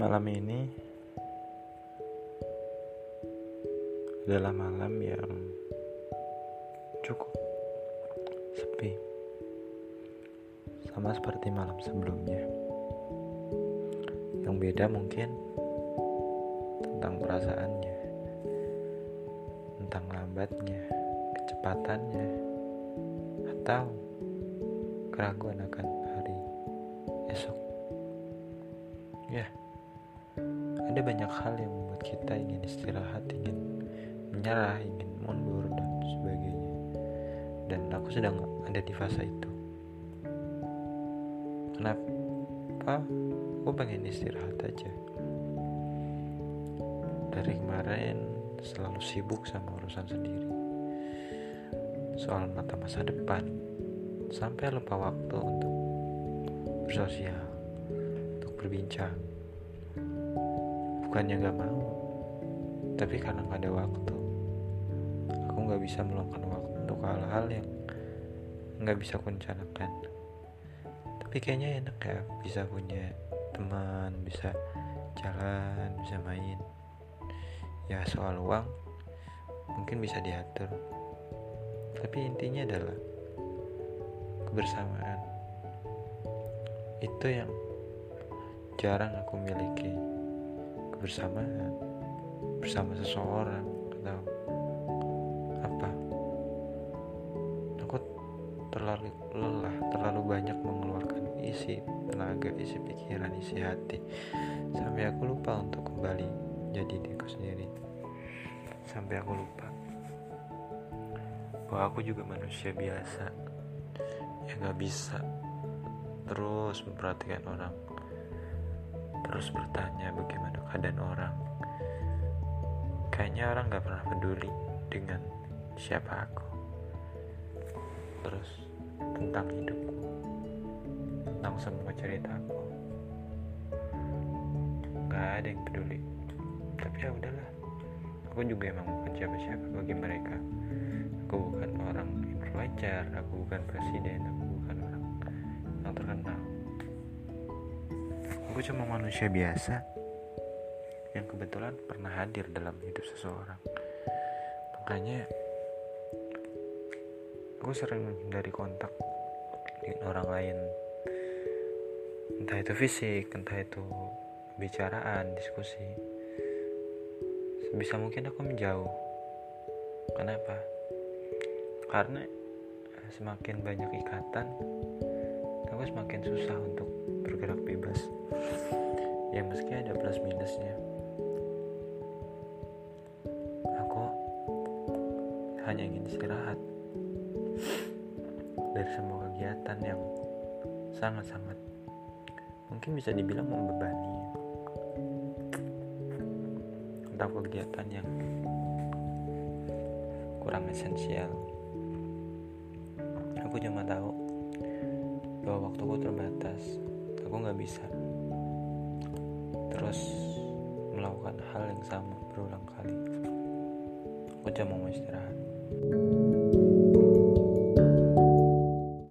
Malam ini adalah malam yang cukup sepi, sama seperti malam sebelumnya. Yang beda mungkin tentang perasaannya, tentang lambatnya, kecepatannya, atau keraguan akan hari esok. Ada banyak hal yang membuat kita ingin istirahat, ingin menyerah, ingin mundur, dan sebagainya. Dan aku sedang ada di fase itu. Kenapa? Aku pengen istirahat aja. Dari kemarin selalu sibuk sama urusan sendiri. Soal mata masa depan, sampai lupa waktu untuk bersosial berbincang bukannya gak mau tapi karena gak ada waktu aku gak bisa meluangkan waktu untuk hal-hal yang gak bisa kuncanakan tapi kayaknya enak ya bisa punya teman bisa jalan bisa main. Ya soal uang mungkin bisa diatur. Tapi intinya adalah kebersamaan. Itu yang jarang aku miliki kebersamaan bersama seseorang atau apa? Aku terlalu lelah terlalu banyak mengeluarkan isi tenaga isi pikiran isi hati. Sampai aku lupa untuk kembali jadi diriku sendiri. Sampai aku lupa. Bahwa aku juga manusia biasa yang gak bisa terus memperhatikan orang terus bertanya bagaimana keadaan orang. Kayaknya orang gak pernah peduli dengan siapa aku. Terus tentang hidupku, tentang semua ceritaku. Gak ada yang peduli. Tapi ya udahlah. Aku juga emang bukan siapa-siapa bagi mereka. Aku bukan orang influencer, aku bukan presiden, aku bukan orang yang terkenal Aku cuma manusia biasa yang kebetulan pernah hadir dalam hidup seseorang. Makanya aku sering menghindari kontak dengan orang lain. Entah itu fisik, entah itu bicaraan, diskusi. Sebisa mungkin aku menjauh. Kenapa? Karena semakin banyak ikatan, aku semakin susah untuk bergerak bebas. Ya meski ada plus minusnya. Aku hanya ingin istirahat dari semua kegiatan yang sangat-sangat mungkin bisa dibilang membebani. Atau kegiatan yang kurang esensial. Aku cuma tahu bahwa waktuku terbatas aku nggak bisa. Terus melakukan hal yang sama berulang kali. Aku cuma mau istirahat